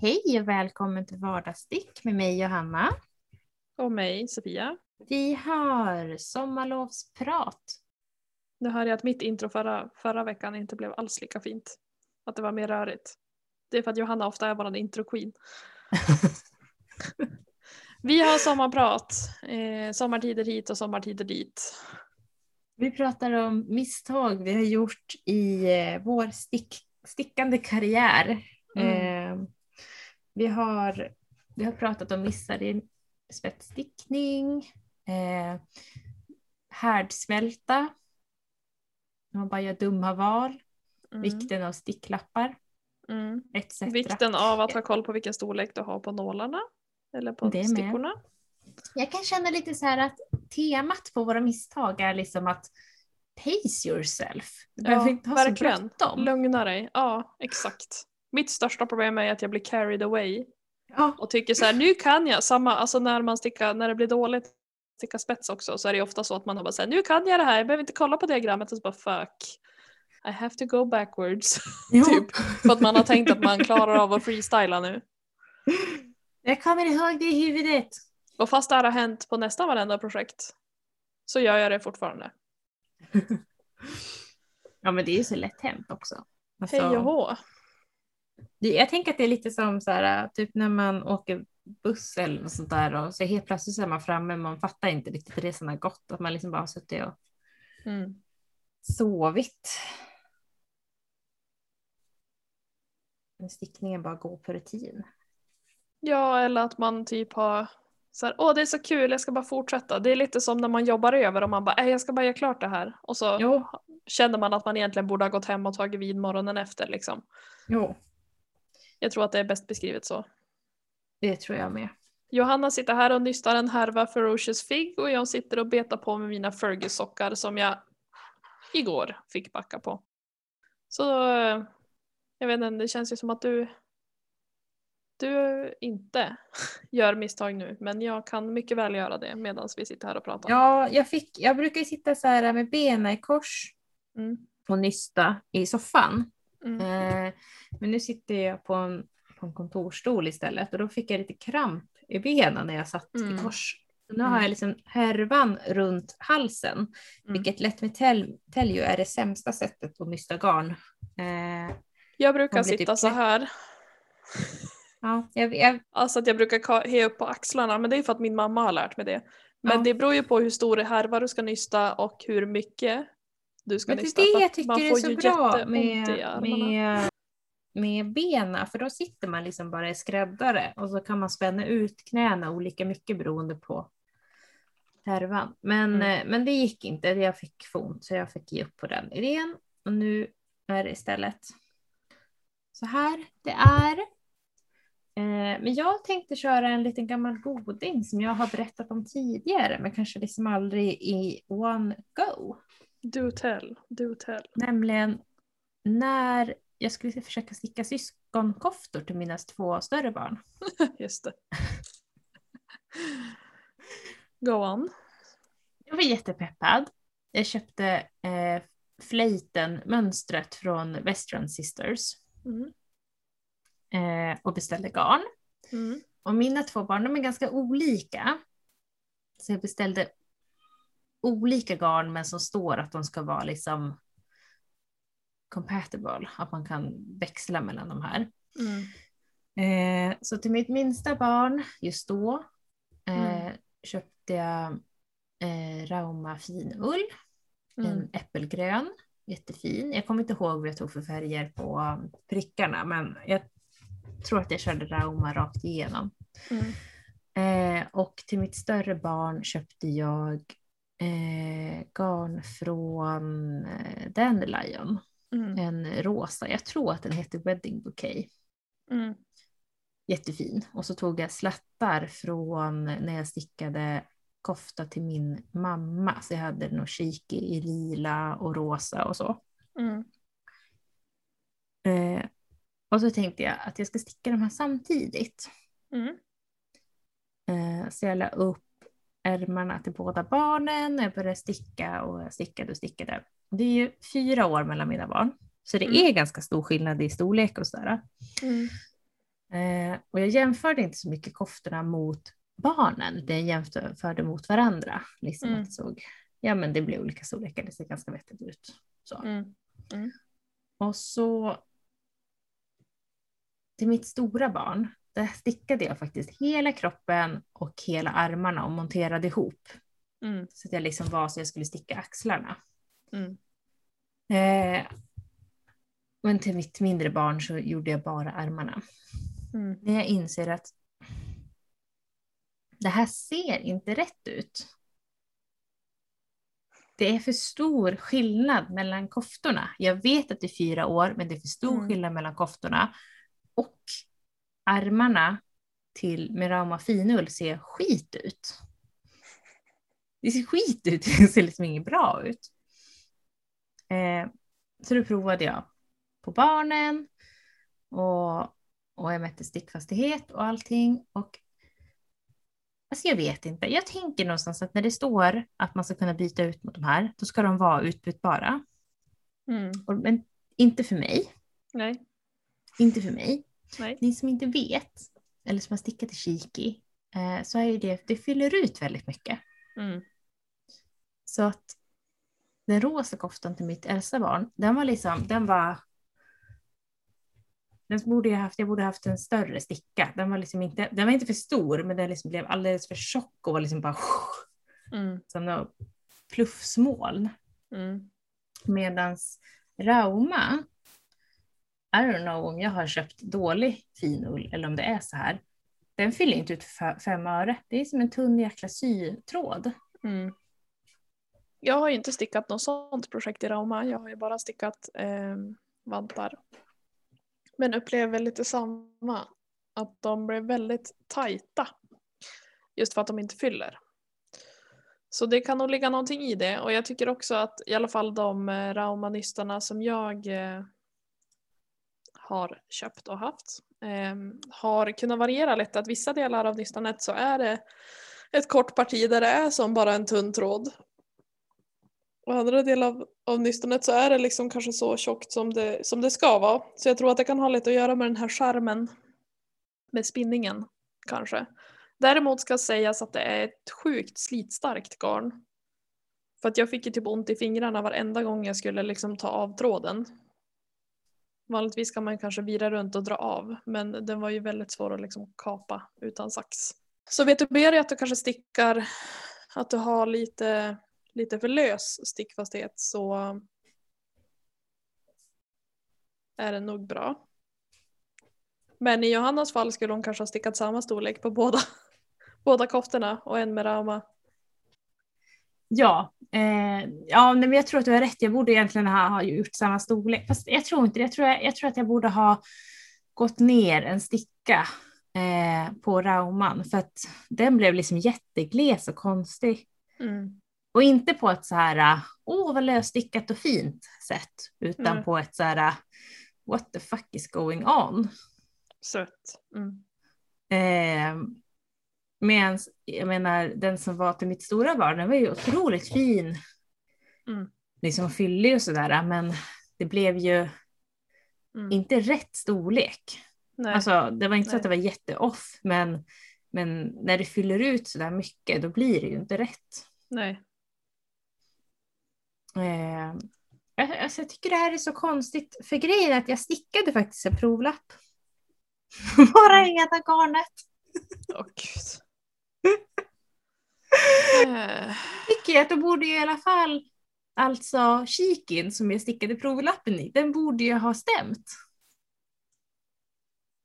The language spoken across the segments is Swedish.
Hej och välkommen till Vardagsstick med mig Johanna. Och mig, Sofia. Vi har sommarlovsprat. Nu hörde jag att mitt intro förra, förra veckan inte blev alls lika fint. Att det var mer rörigt. Det är för att Johanna ofta är vår intro-queen. Vi har sommarprat. Eh, sommartider hit och sommartider dit. Vi pratar om misstag vi har gjort i eh, vår stick, stickande karriär. Mm. Vi, har, vi har pratat om missar i spetsstickning, eh, härdsmälta, man bara gör dumma val, Mm. vikten av sticklappar Mm. etc. Vikten av att ha koll på vilken storlek du har på nålarna. Eller på Det med. stickorna. Jag kan känna lite så här att temat på våra misstag är liksom att pace yourself. Du behöver Ja, inte ha verkligen. så bråttom. Lugna dig. Ja, exakt. Mitt största problem är att jag blir carried away Ja, och tycker så här, nu kan jag. Samma, alltså när man stickar, när det blir dåligt att sticka spets också så är det ofta så att man har bara säger nu kan jag det här, jag behöver inte kolla på diagrammet och så bara fuck. I have to go backwards. typ. För att man har tänkt att man klarar av att freestyla nu. Jag kommer ihåg det i huvudet. Och fast det här har hänt på nästan varenda projekt så gör jag det fortfarande. Ja men det är ju så lätt hänt också. Alltså, Hej och hå. Jag tänker att det är lite som så här, typ när man åker buss eller något sånt där och så helt plötsligt så är man framme men man fattar inte riktigt resan har gått. Att man liksom bara har suttit och Mm. sovit. Men stickningen bara går på rutin. Ja, eller att man typ har så här, åh det är så kul, jag ska bara fortsätta. Det är lite som när man jobbar över och man bara, "Nej, jag ska bara göra klart det här. Och så Jo, känner man att man egentligen borde ha gått hem och tagit vid morgonen efter liksom. jo, Jag tror att det är bäst beskrivet så. det tror jag med. Johanna sitter här och nystar en härva Ferocious Fig och jag sitter och betar på med mina Fergus-sockar som jag igår fick backa på. Så eh, jag vet inte, det känns ju som att du du inte gör misstag nu men jag kan mycket väl göra det medan vi sitter här och pratar. Ja, jag, fick, jag brukar sitta så här med benen i kors Mm. och nysta i soffan. Mm. Eh, men nu sitter jag på en, på en kontorsstol istället och då fick jag lite kramp i benen när jag satt Mm. i kors. Nu Mm. har jag liksom härvan runt halsen, Mm. vilket lätt med telju är det sämsta sättet att nysta garn. Eh, Jag brukar blir sitta typ så här. ja, jag, jag, Alltså att jag brukar ka- he upp på axlarna men det är för att min mamma har lärt mig det. Men Ja. det beror ju på hur stor härva du ska nysta och hur mycket du ska men det nysta. är det jag tycker är så bra med, med, med benen, för då sitter man liksom bara i skräddare och så kan man spänna ut knäna olika mycket beroende på härvan. Men, Mm. eh, men det gick inte, jag fick få ont så jag fick ge upp på den idén. Och nu är det istället så här det är. Eh, Men jag tänkte köra en liten gammal goding som jag har berättat om tidigare, men kanske liksom aldrig i one go. Do tell, do tell. Nämligen när jag skulle försöka sticka syskonkoftor till mina två större barn. Just det. Go on. Jag var jättepeppad. Jag köpte eh, flöjten-mönstret från Western Sisters Mm. eh, och beställde garn. Mm. Och mina två barn de är ganska olika. Så jag beställde olika garn men som står att de ska vara liksom compatible, att man kan växla mellan de här. Mm. Eh, så till mitt minsta barn just då eh, Mm. köpte jag eh, Rauma finull, Mm. en äppelgrön, jättefin. Jag kommer inte ihåg vad jag tog för färger på prickarna men jag tror att jag körde Rauma rakt igenom. Mm. Eh, och till mitt större barn köpte jag eh, garn från eh, Dandelion, Mm. en rosa. Jag tror att den heter Wedding Bouquet. Mm. Jättefin. Och så tog jag slattar från när jag stickade kofta till min mamma. Så jag hade nog shiki i lila och rosa och så. Mm. Eh, och så tänkte jag att jag ska sticka de här samtidigt. Mm. Eh, så jag la upp ärmarna till båda barnen. Jag började sticka och jag stickade och stickade. Det är ju fyra år mellan mina barn. Så det Mm. är ganska stor skillnad i storlek och sådär. Mm. Eh, och jag jämförde inte så mycket koftorna mot barnen, utan jag jämförde mot varandra. Liksom Mm. att det såg, ja men det blir olika storlekar, det ser ganska vettigt ut. Så. Mm. Och så till mitt stora barn, där stickade jag faktiskt hela kroppen och hela armarna och monterade ihop. Mm. Så att jag liksom var så jag skulle sticka axlarna. Mm. Eh, men till mitt mindre barn så gjorde jag bara armarna. Mm. När jag inser att det här ser inte rätt ut. Det är för stor skillnad mellan koftorna. Jag vet att det är fyra år, men det är för stor Mm. skillnad mellan koftorna. Och armarna till Merauma finull ser skit ut. Det ser skit ut, det ser liksom inget bra ut. Eh, så då provade jag på barnen och, och jag mätte stickfastighet och allting. Och Alltså jag vet inte. Jag tänker någonstans att när det står att man ska kunna byta ut mot de här, då ska de vara utbytbara. Mm. Och- Men inte för mig. Nej. Inte för mig. Nej. Ni som inte vet, eller som har stickat i Shiki, eh, så är ju det, det fyller ut väldigt mycket. Mm. Så att den rosa koftan till mitt äldsta barn, den var liksom, den var... Den borde jag haft, jag borde haft en större sticka. Den var liksom inte, den var inte för stor, men den liksom blev alldeles för tjock och var liksom bara Mm. som något fluffsmoln. Mm. Medans Rauma, i don't know om jag har köpt dålig fin ull eller om det är så här. Den fyller inte ut för fem öre. Det är som en tunn jäkla sytråd. Mm. Jag har ju inte stickat något sånt projekt i Rauma. Jag har ju bara stickat eh, vantar. Men upplever lite samma. Att de blev väldigt tajta. Just för att de inte fyller. Så det kan nog ligga någonting i det. Och jag tycker också att i alla fall de eh, Rauma-nystarna som jag eh, har köpt och haft eh, har kunnat variera lite. Att vissa delar av nystanet så är det ett kort parti där det är som bara en tunn tråd. Och andra delar av, av nystanet så är det liksom kanske så tjockt som det, som det ska vara. Så jag tror att det kan ha lite att göra med den här skärmen med spinningen kanske. Däremot ska sägas att det är ett sjukt slitstarkt garn. För att jag fick ju typ ont i fingrarna varenda gång jag skulle liksom ta av tråden. Vanligtvis kan man kanske vira runt och dra av men den var ju väldigt svår att liksom kapa utan sax. Så vet du mer jag att du kanske stickar att du har lite, lite för lös stickfasthet så är det nog bra. Men i Johannas fall skulle hon kanske ha stickat samma storlek på båda, båda koftorna och en med rama Ja, eh, ja men jag tror att du har rätt. Jag borde egentligen ha, ha gjort samma storlek. Fast jag tror inte det. Jag tror, jag, jag tror att jag borde ha gått ner en sticka eh, på Rauman. För att den blev liksom jättegles och konstig. Mm. Och inte på ett så här, åh vad lösstickat och fint sätt. Utan Nej. på ett så här, what the fuck is going on? Sött. Mm. Eh, Medan, jag menar, den som var till mitt stora barn, den var ju otroligt fin. Mm. Liksom fyllig och sådär, men det blev ju Mm. inte rätt storlek. Nej. Alltså, det var inte så Nej. att det var jätteoff, men, men när det fyller ut sådär mycket, då blir det ju inte rätt. Nej. Eh, jag- alltså, jag tycker det här är så konstigt, för grejen är att jag stickade faktiskt en provlapp. Bara ena garnet. Åh gud. Eh, tycker jag att då borde ju i alla fall, alltså kikin som jag stickade provlappen i, den borde ju ha stämt.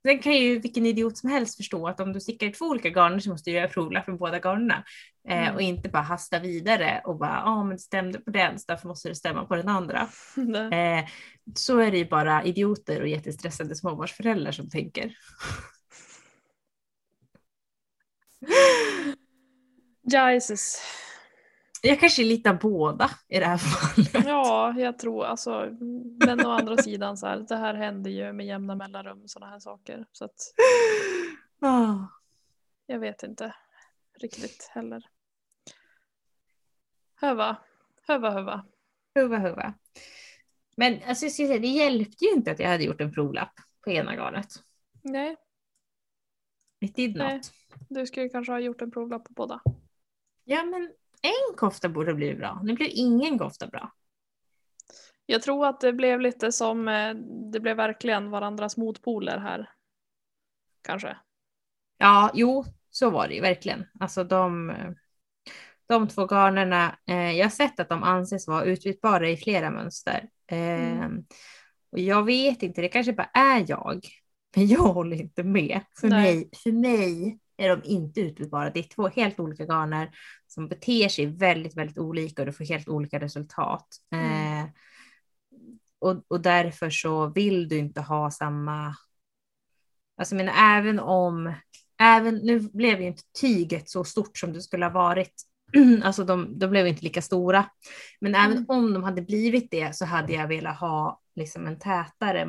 Sen kan ju vilken idiot som helst förstå att om du stickar i två olika garner så måste du göra provlapp med båda garnerna. Eh, Mm. och inte bara hasta vidare och bara, ja ah, men det stämde på den så därför måste det stämma på den andra. Eh, så är det ju bara idioter och jättestressade småbarnsföräldrar som tänker. Jesus. Jag kanske litar båda i det här fallet. Ja, jag tror alltså. Men å andra sidan så här, det här händer ju med jämna mellanrum sådana här saker. Så att Ah. jag vet inte riktigt heller. Höva, höva, höva. Huva huva. Men alltså, jag säga, det hjälpte ju inte att jag hade gjort en provlapp på ena garnet. Nej, It did Nej. not. Du skulle kanske ha gjort en provlapp på båda. Ja men en kofta borde bli bra. Nu blir ingen kofta bra. Jag tror att det blev lite som, eh, det blev verkligen varandras motpoler här. Kanske. Ja, jo, så var det ju verkligen. Alltså de, de två garnerna, eh, jag har sett att de anses vara utbytbara i flera mönster. Eh, Mm. och jag vet inte, det kanske bara är jag. Men jag håller inte med. För, Nej. mig, för mig är de inte utbytbara. Det är två helt olika garner som beter sig väldigt, väldigt olika och du får helt olika resultat. Mm. Eh, och, och därför så vill du inte ha samma... Alltså menar, även om... Även, nu blev ju inte tyget så stort som det skulle ha varit. Alltså de, de blev inte lika stora. Men även Mm. om de hade blivit det så hade jag velat ha liksom en tätare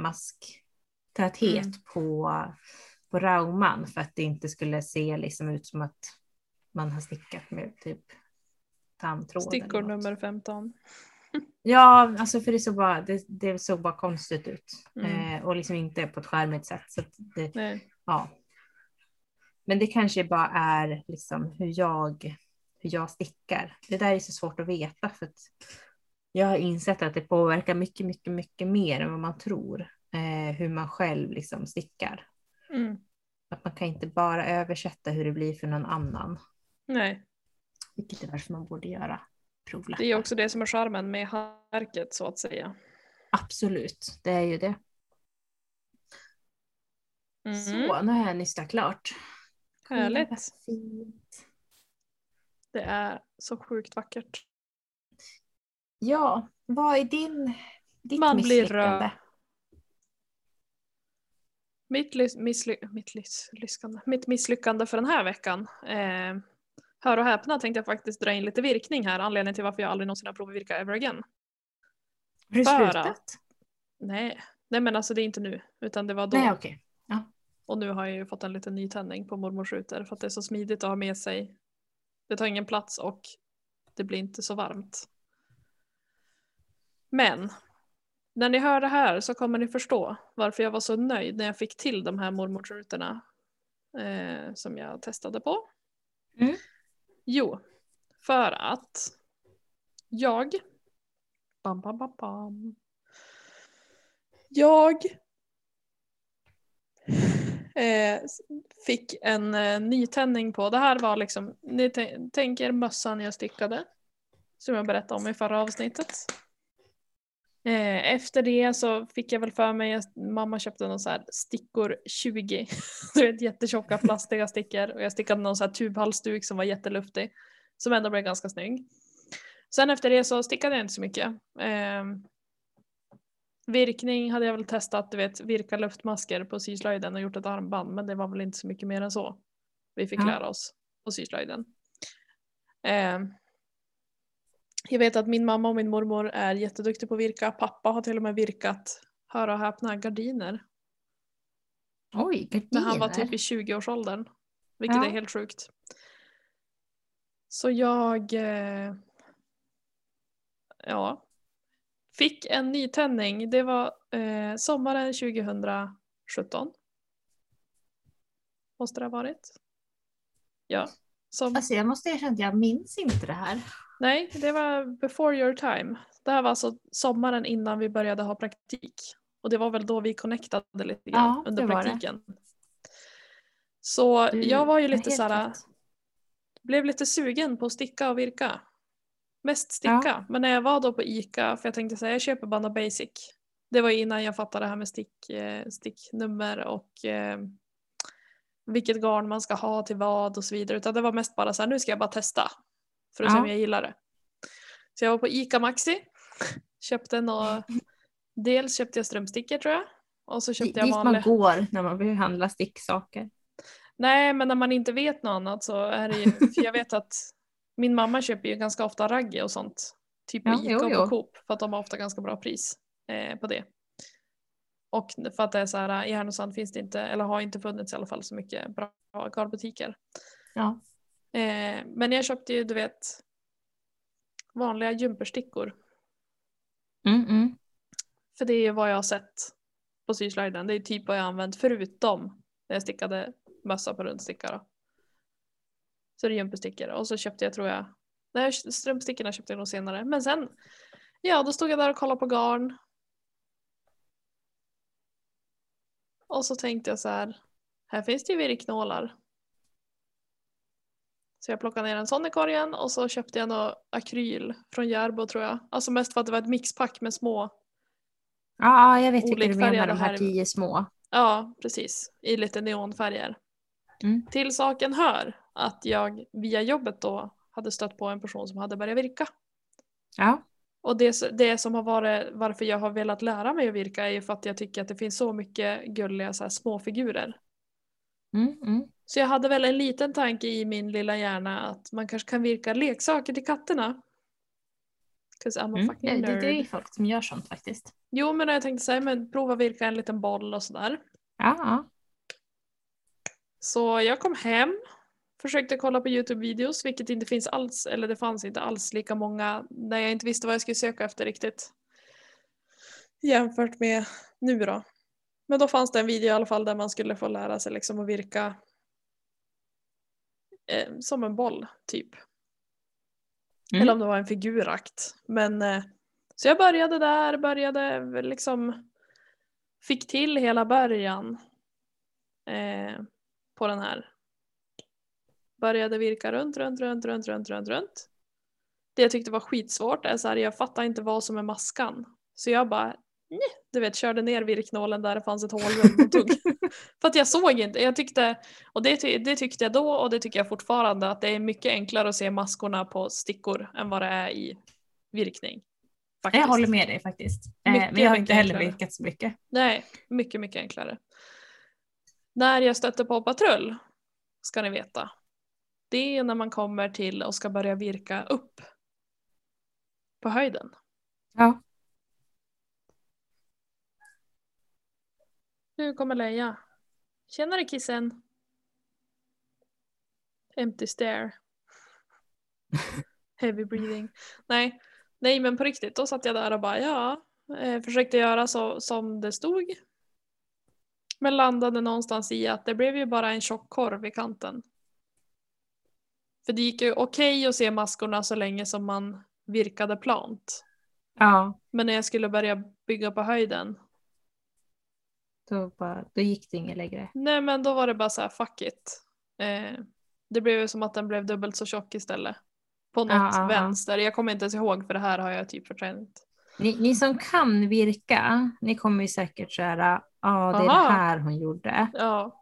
masktäthet Mm. på, på rauman för att det inte skulle se liksom ut som att man har stickat med typ tandtråd. Stickor nummer 15. Ja, alltså för det såg bara, det, det såg bara konstigt ut. Mm. Eh, och liksom inte på ett skärmigt sätt. Så det, Nej. ja. Men det kanske bara är liksom hur jag, hur jag stickar. Det där är så svårt att veta för att jag har insett att det påverkar mycket, mycket, mycket mer än vad man tror. Eh, hur man själv liksom stickar. Mm. Att man kan inte bara översätta hur det blir för någon annan. Nej. Vilket är varför man borde göra provlappar. Det är också det som är charmen med hantverket så att säga. Absolut, det är ju det. Mm. Så, nu har jag nystat klart. Härligt. Det är så sjukt vackert. Ja, vad är din, ditt Man blir misslyckande? Mitt, missly- mitt, lyskande. Mitt misslyckande för den här veckan. Eh, hör och häpna tänkte jag faktiskt dra in lite virkning här. Anledningen till varför jag aldrig någonsin har provat virka ever again. Har du slutat? att- Nej. Nej men alltså det är inte nu. Utan det var då. Nej, okej. Och nu har jag ju fått en liten nytändning på mormors rutor för att det är så smidigt att ha med sig. Det tar ingen plats och det blir inte så varmt. Men när ni hör det här så kommer ni förstå varför jag var så nöjd när jag fick till de här mormorsrutorna eh, som jag testade på. Mm. Jo, för att jag bam, bam, bam, bam. Jag eh, fick en eh, nytändning på. Det här var liksom, ni tän- tänker mössan jag stickade. Som jag berättade om i förra avsnittet. Eh, efter det så fick jag väl för mig att mamma köpte någon så här stickor 20. Du vet jättetjocka plastiga stickor. Och jag stickade någon så här tubhalsduk som var jätteluftig. Som ändå blev ganska snygg. Sen efter det så stickade jag inte så mycket. Eh, Virkning hade jag väl testat, du vet, virka luftmasker på syslöjden och gjort ett armband, men det var väl inte så mycket mer än så vi fick lära oss på syslöjden. Jag vet att min mamma och min mormor är jätteduktiga på att virka. Pappa har till och med virkat, hör och häpna, gardiner. Oj, gardiner. När han var typ i 20-årsåldern. Vilket Ja. är helt sjukt. Så jag eh, ja, fick en nytändning. Det var eh, sommaren 2017. Måste det ha varit. Ja. Som, Alltså jag måste erkänna att jag minns inte det här. Nej, det var before your time. Det här var alltså sommaren innan vi började ha praktik. Och det var väl då vi connectade lite grann Ja, under praktiken. Så Du jag var ju lite såhär, blev lite sugen på att sticka och virka. Mest sticka. Men när jag var då på ICA, för jag tänkte säga jag köper bara basic. Det var innan jag fattade det här med stick, eh, sticknummer och eh, vilket garn man ska ha till vad och så vidare. Utan det var mest bara så här, nu ska jag bara testa. För att se Ja. om jag gillar det. Så jag var på ICA Maxi. Köpte något, dels köpte jag strumpstickor tror jag. Och så köpte jag Dit vanliga. man går när man vill handla sticksaker. Nej, men när man inte vet något annat så är det ju, för jag vet att min mamma köper ju ganska ofta raggi och sånt. Typ på Ja, Ica och på Coop för att de har ofta ganska bra pris eh, på det. Och för att det är så här, i Härnösand finns det inte, eller har inte funnits i alla fall så mycket bra garnbutiker. Ja. Eh, men jag köpte ju du vet vanliga jumperstickor. Mm, mm. För det är ju vad jag har sett på syslöjden. Det är typ vad jag använt förutom när jag stickade mössa på rundsticka då. Så det är gympestickor och så köpte jag tror jag, nej strumpstickorna köpte jag nog senare. Men sen, ja då stod jag där och kollade på garn. Och så tänkte jag så här, här finns det ju virknålar. Så jag plockade ner en sån i korgen och så köpte jag något akryl från Järbo tror jag. Alltså mest för att det var ett mixpack med små. Ja, jag vet vilka du menar, de här tio små. Ja, precis. I lite neonfärger. Mm. Till saken hör att jag via jobbet då hade stött på en person som hade börjat virka. Ja. Och det, det som har varit varför jag har velat lära mig att virka är ju för att jag tycker att det finns så mycket gulliga så här, små figurer. Mm, mm. Så jag hade väl en liten tanke i min lilla hjärna att man kanske kan virka leksaker till katterna. 'Cause I'm a Mm. fucking Det, det, nerd. det är folk som gör sånt faktiskt. Jo men jag tänkte säga men prova virka en liten boll och sådär. Ja, ja. Så jag kom hem, försökte kolla på Youtube-videos, vilket inte finns alls, eller det fanns inte alls lika många när jag inte visste vad jag skulle söka efter riktigt. Jämfört med nu då. Men då fanns det en video i alla fall där man skulle få lära sig liksom att virka eh, som en boll, typ. Mm. Eller om det var en figurakt. Men, eh, så jag började där, började liksom, fick till hela början eh, på den här. Började virka runt, runt, runt, runt, runt, runt, runt. Det jag tyckte var skitsvårt är så här, jag fattar inte vad som är maskan. Så jag bara, du vet, körde ner virknålen där det fanns ett hål runt tog. För att jag såg inte, jag tyckte, och det, det tyckte jag då och det tycker jag fortfarande, att det är mycket enklare att se maskorna på stickor än vad det är i virkning. Faktiskt. Jag håller med dig faktiskt. Eh, Mycket, men jag har inte heller virkat så mycket. Nej, mycket, mycket enklare. När jag stötte på patrull, ska ni veta, det är när man kommer till och ska börja virka upp på höjden. Ja. Nu kommer Leia. Tjenare kissen. Empty stare. Heavy breathing. Nej, nej men på riktigt, då satt jag där och bara ja, eh, försökte göra så som det stod. Men landade någonstans i att det blev ju bara en tjock korv i kanten. För det gick ju okej att se maskorna så länge som man virkade plant. Ja, Men när jag skulle börja bygga på höjden, då, bara, då gick det inget längre. nej men då var det bara så här fuck it. Eh, det blev ju som att den blev dubbelt så tjock istället. På något ja. vänster. Jag kommer inte ens ihåg för det här har jag typ förträngt. Ni, ni som kan virka, ni kommer ju säkert köra, ja det är Aha. det här hon gjorde. Ja,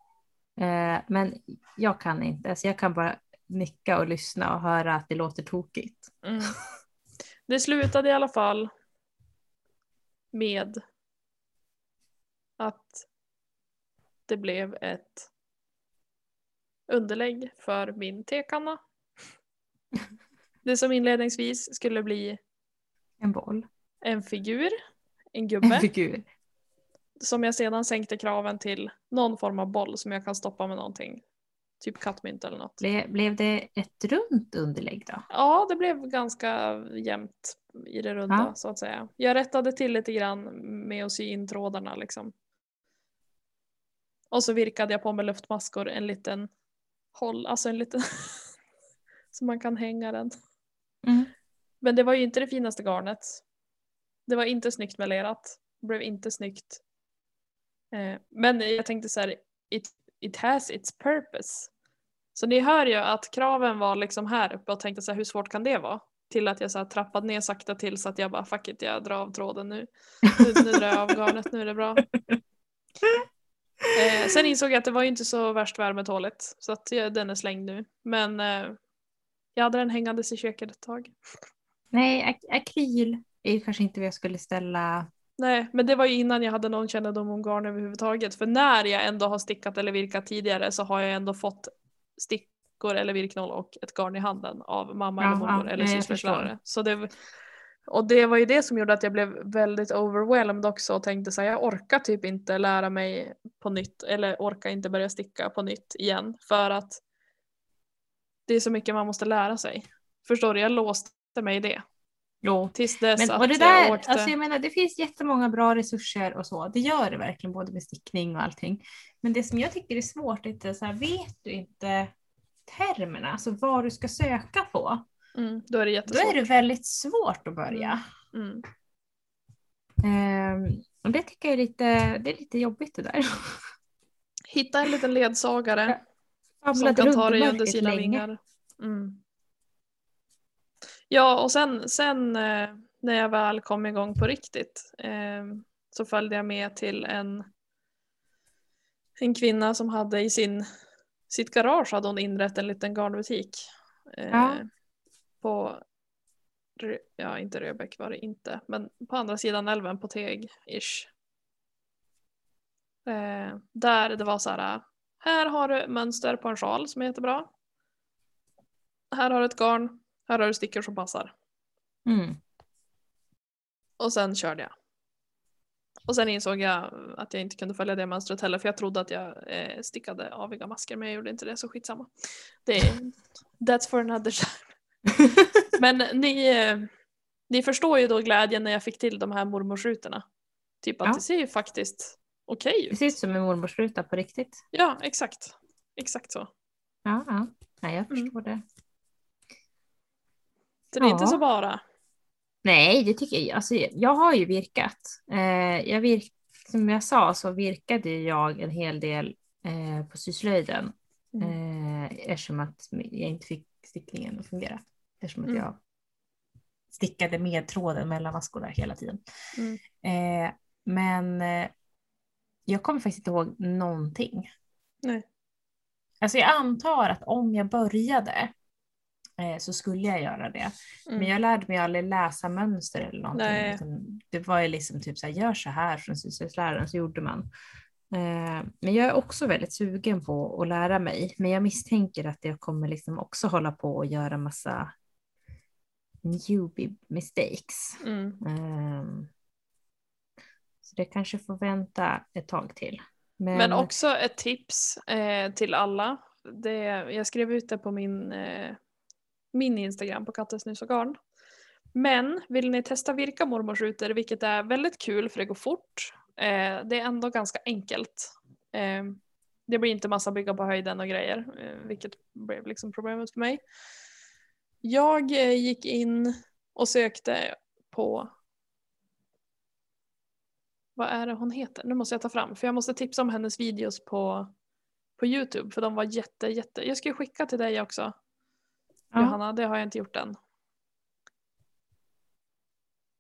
Eh, men jag kan inte, så jag kan bara nicka och lyssna och höra att det låter tokigt. mm. Det slutade i alla fall med att det blev ett underlägg för min tekanna. Det som inledningsvis skulle bli En boll, en figur, en en gubbe, figur. som jag sedan sänkte kraven till någon form av boll som jag kan stoppa med någonting. Typ kattmynt eller något. Ble, blev det ett runt underlägg då? Ja, det blev ganska jämnt i det runda Ja. så att säga. Jag rättade till lite grann med att sy in trådarna liksom. Och så virkade jag på med luftmaskor en liten håll, alltså en liten så man kan hänga den. Mm. Men det var ju inte det finaste garnet. Det var inte snyggt melerat. Det blev inte snyggt. Eh, men jag tänkte så här, it, it has its purpose. Så ni hör ju att kraven var liksom här uppe och tänkte så här, hur svårt kan det vara? Till att jag så här trappade ner sakta till så att jag bara fuck it, jag drar av tråden nu. Nu, nu drar jag av garnet, nu är det bra. Eh, sen insåg jag att det var ju inte så värst värmetåligt så att jag, den är slängd nu. Men eh, jag hade den hängandes i köket ett tag. Nej, ak akryl är kanske inte vad jag skulle ställa. Nej, men det var ju innan jag hade någon kännedom om garn överhuvudtaget. För när jag ändå har stickat eller virkat tidigare så har jag ändå fått stickor eller virknål och ett garn i handen av mamma Ja, eller mormor ja, eller systerslärare. Så det, och det var ju det som gjorde att jag blev väldigt overwhelmed också och tänkte så här, jag orkar typ inte lära mig på nytt eller orkar inte börja sticka på nytt igen för att det är så mycket man måste lära sig. Förstår du? Jag låste mig i det. Jo. Tills dess Men, att det jag där, åkte. alltså jag menar, det finns jättemånga bra resurser och så. Det gör det verkligen, både med stickning och allting. Men det som jag tycker är svårt är att så här, vet du inte termerna, alltså vad du ska söka på, mm, då är det då jättesvårt. är det väldigt svårt att börja. Mm. Ehm, och det tycker jag är lite, det är lite jobbigt det där. Hitta en liten ledsagare som kan ta dig under sina länge. vingar. Mm. Ja, och sen, sen eh, när jag väl kom igång på riktigt eh, så följde jag med till en, en kvinna som hade i sin, sitt garage hade hon inrett en liten garnbutik. Eh, Ja. På, ja inte Röbäck var det inte, men på andra sidan älven på Teg-ish. Eh, där det var så här, här har du mönster på en sjal som är jättebra. Här har du ett garn, här har du stickor som passar. Mm. Och sen körde jag. Och sen insåg jag att jag inte kunde följa det mönstret heller för jag trodde att jag eh, stickade aviga masker men jag gjorde inte det så skitsamma. Det är, that's for another time. Men ni, eh, ni förstår ju då glädjen när jag fick till de här mormorsrutorna. Typ att Ja. det ser ju faktiskt okej Det ut. ut som en mormorsruta på riktigt. Ja, exakt. Exakt så. Ja, ja. Nej, jag Mm. förstår det. Så det är inte Ja. så bara. Nej, det tycker jag. Alltså, jag har ju virkat. Eh, jag virk, som jag sa så virkade jag en hel del eh, på syslöjden. Mm. Eh, eftersom att jag inte fick stickningen att fungera. Eftersom att Mm. jag stickade med tråden mellan maskorna hela tiden. Mm. Eh, men eh, jag kommer faktiskt inte ihåg någonting. Nej. Alltså jag antar att om jag började eh, så skulle jag göra det. Mm. Men jag lärde mig aldrig läsa mönster eller någonting. Nej. utan Det var ju liksom typ så här, gör så här från syslöjdsläraren, så gjorde man. Eh, Men jag är också väldigt sugen på att lära mig. Men jag misstänker att jag kommer liksom också hålla på och göra massa newbie mistakes. Mm. Ehm, Så det kanske får vänta ett tag till. Men, Men också ett tips eh, till alla. Det, jag skrev ut det på min, eh, min Instagram på Kattesnus och garn. Men vill ni testa virka mormorsrutor, vilket är väldigt kul för det går fort. Eh, det är ändå ganska enkelt. Eh, det blir inte massa bygga på höjden och grejer, eh, vilket blev liksom problemet för mig. Jag eh, gick in och sökte på vad är det hon heter? Nu måste jag ta fram, för jag måste tipsa om hennes videos på, på Youtube, för de var jätte, jätte... Jag ska skicka till dig också, ja, Johanna, det har jag inte gjort än.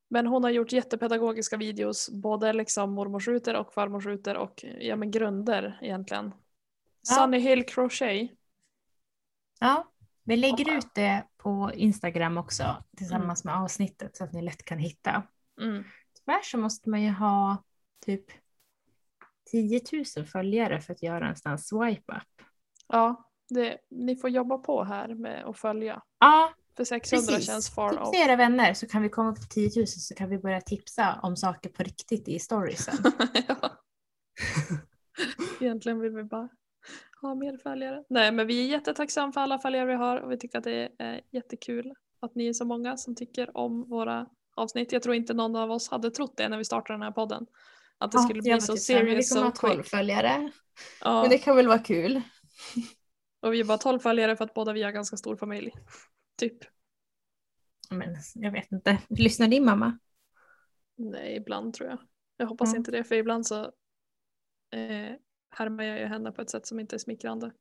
Men hon har gjort jättepedagogiska videos, både liksom mormorsrutor och farmorsrutor och ja, men grunder egentligen. Ja. Sunny Hill Crochet. ja, vi lägger ut det på Instagram också tillsammans med avsnittet så att ni lätt kan hitta. Mm. Tyvärr så måste man ju ha typ 10 000 följare för att göra en sån swipe up. Ja, det, ni får jobba på här med att följa. Ja, För 600 precis. känns far Tipsa off. era vänner så kan vi komma upp till 10 000 så kan vi börja tipsa om saker på riktigt i storiesen. ja. Egentligen vill vi bara ha mer följare. Nej men vi är jättetacksamma för alla följare vi har och vi tycker att det är jättekul att ni är så många som tycker om våra avsnitt. Jag tror inte någon av oss hade trott det när vi startade den här podden. Att det skulle bli så serious Vi kommer ha 12 quick. följare. Ja. Men det kan väl vara kul. Och vi är bara 12 följare för att båda vi har ganska stor familj. Typ. Men jag vet inte. Lyssnar din mamma? Nej, ibland tror jag. Jag hoppas Mm. inte det för ibland så eh, härmar jag ju henne på ett sätt som inte är smickrande.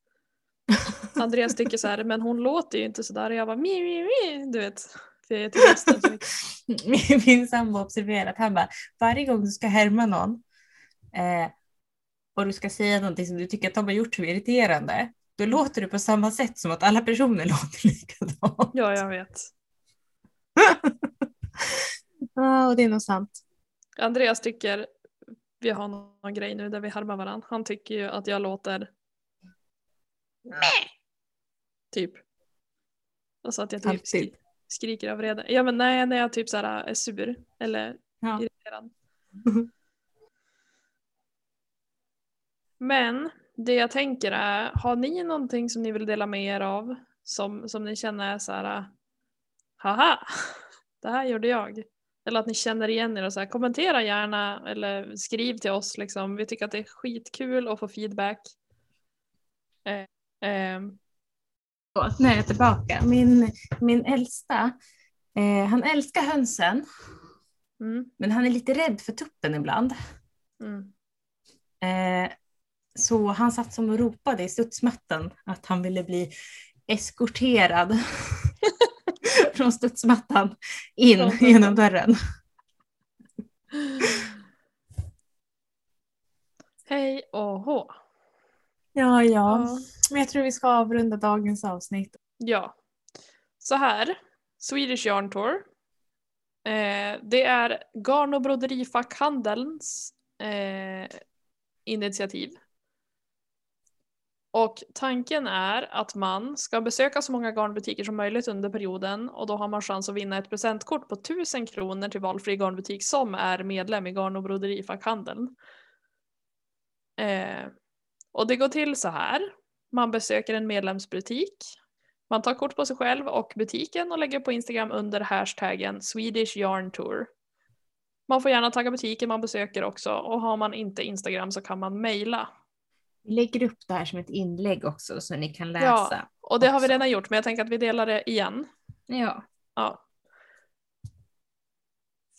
Andreas tycker så här, men hon låter ju inte sådär. Och jag bara mi, mi, mi, du vet. För jag så mycket. Min sambo har observerat, han bara, varje gång du ska härma någon eh, och du ska säga någonting som du tycker att de har gjort som är irriterande, då låter du på samma sätt som att alla personer låter likadant. Ja, jag vet. Ja, och det är nog sant. Andreas tycker, vi har någon grej nu där vi härmar varandra. Han tycker ju att jag låter Typ. Alltså att jag typ skri- skriker av vrede. Ja men nej, när jag typ så här är sur eller Ja. irriterad. Men det jag tänker är, har ni någonting som ni vill dela med er av? Som, som ni känner är så här, haha, det här gjorde jag. Eller att ni känner igen er och så här, kommentera gärna eller skriv till oss liksom. Vi tycker att det är skitkul att få feedback. Eh, Förlåt, nu är jag tillbaka. Min, min äldsta, eh, han älskar hönsen, mm, men han är lite rädd för tuppen ibland. mm. Eh, så han satt som och ropade i studsmattan att han ville bli eskorterad från studsmattan in Från genom dörren. Hej och hå. Ja, ja. Ja. Men jag tror vi ska avrunda dagens avsnitt. Ja. Så här. Swedish Yarn Tour. Eh, det är garn och broderifackhandelns eh, initiativ. Och tanken är att man ska besöka så många garnbutiker som möjligt under perioden och då har man chans att vinna ett presentkort på 1000 kronor till valfri garnbutik som är medlem i garn och broderifackhandeln. Eh, och det går till så här. Man besöker en medlemsbutik. Man tar kort på sig själv och butiken och lägger på Instagram under hashtaggen Swedish Yarn Tour. Man får gärna tagga butiken man besöker också och har man inte Instagram så kan man mejla. Vi lägger upp det här som ett inlägg också så ni kan läsa. Och det har vi också. redan gjort men jag tänker att vi delar det igen. Ja. Ja.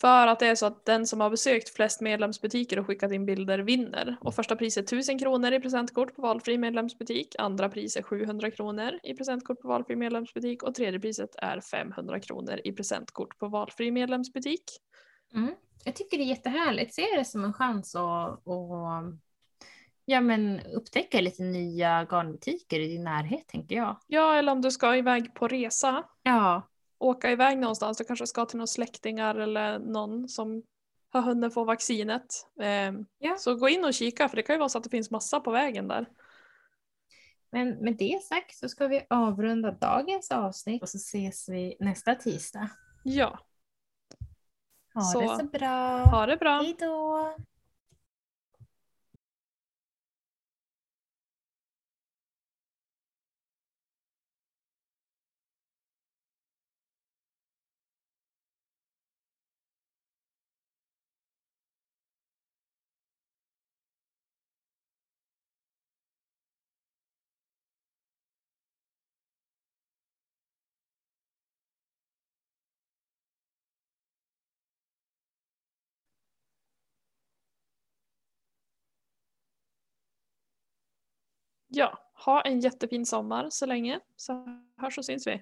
För att det är så att den som har besökt flest medlemsbutiker och skickat in bilder vinner. Och första priset är 1000 kronor i presentkort på valfri medlemsbutik. Andra priset är 700 kronor i presentkort på valfri medlemsbutik. Och tredje priset är 500 kronor i presentkort på valfri medlemsbutik. Mm. Jag tycker det är jättehärligt. Se det som en chans att, att ja, men upptäcka lite nya garnbutiker i din närhet tänker jag. Ja, eller om du ska iväg på resa. Ja, Åka iväg någonstans. Du kanske ska till några släktingar eller någon som har hunnit få vaccinet. Ehm, Ja. Så gå in och kika för det kan ju vara så att det finns massa på vägen där. men med det sagt så ska vi avrunda dagens avsnitt och så ses vi nästa tisdag. Ja, Ha Så, det så bra. ha det bra. Hej ha en jättefin sommar så länge så hörs och syns vi.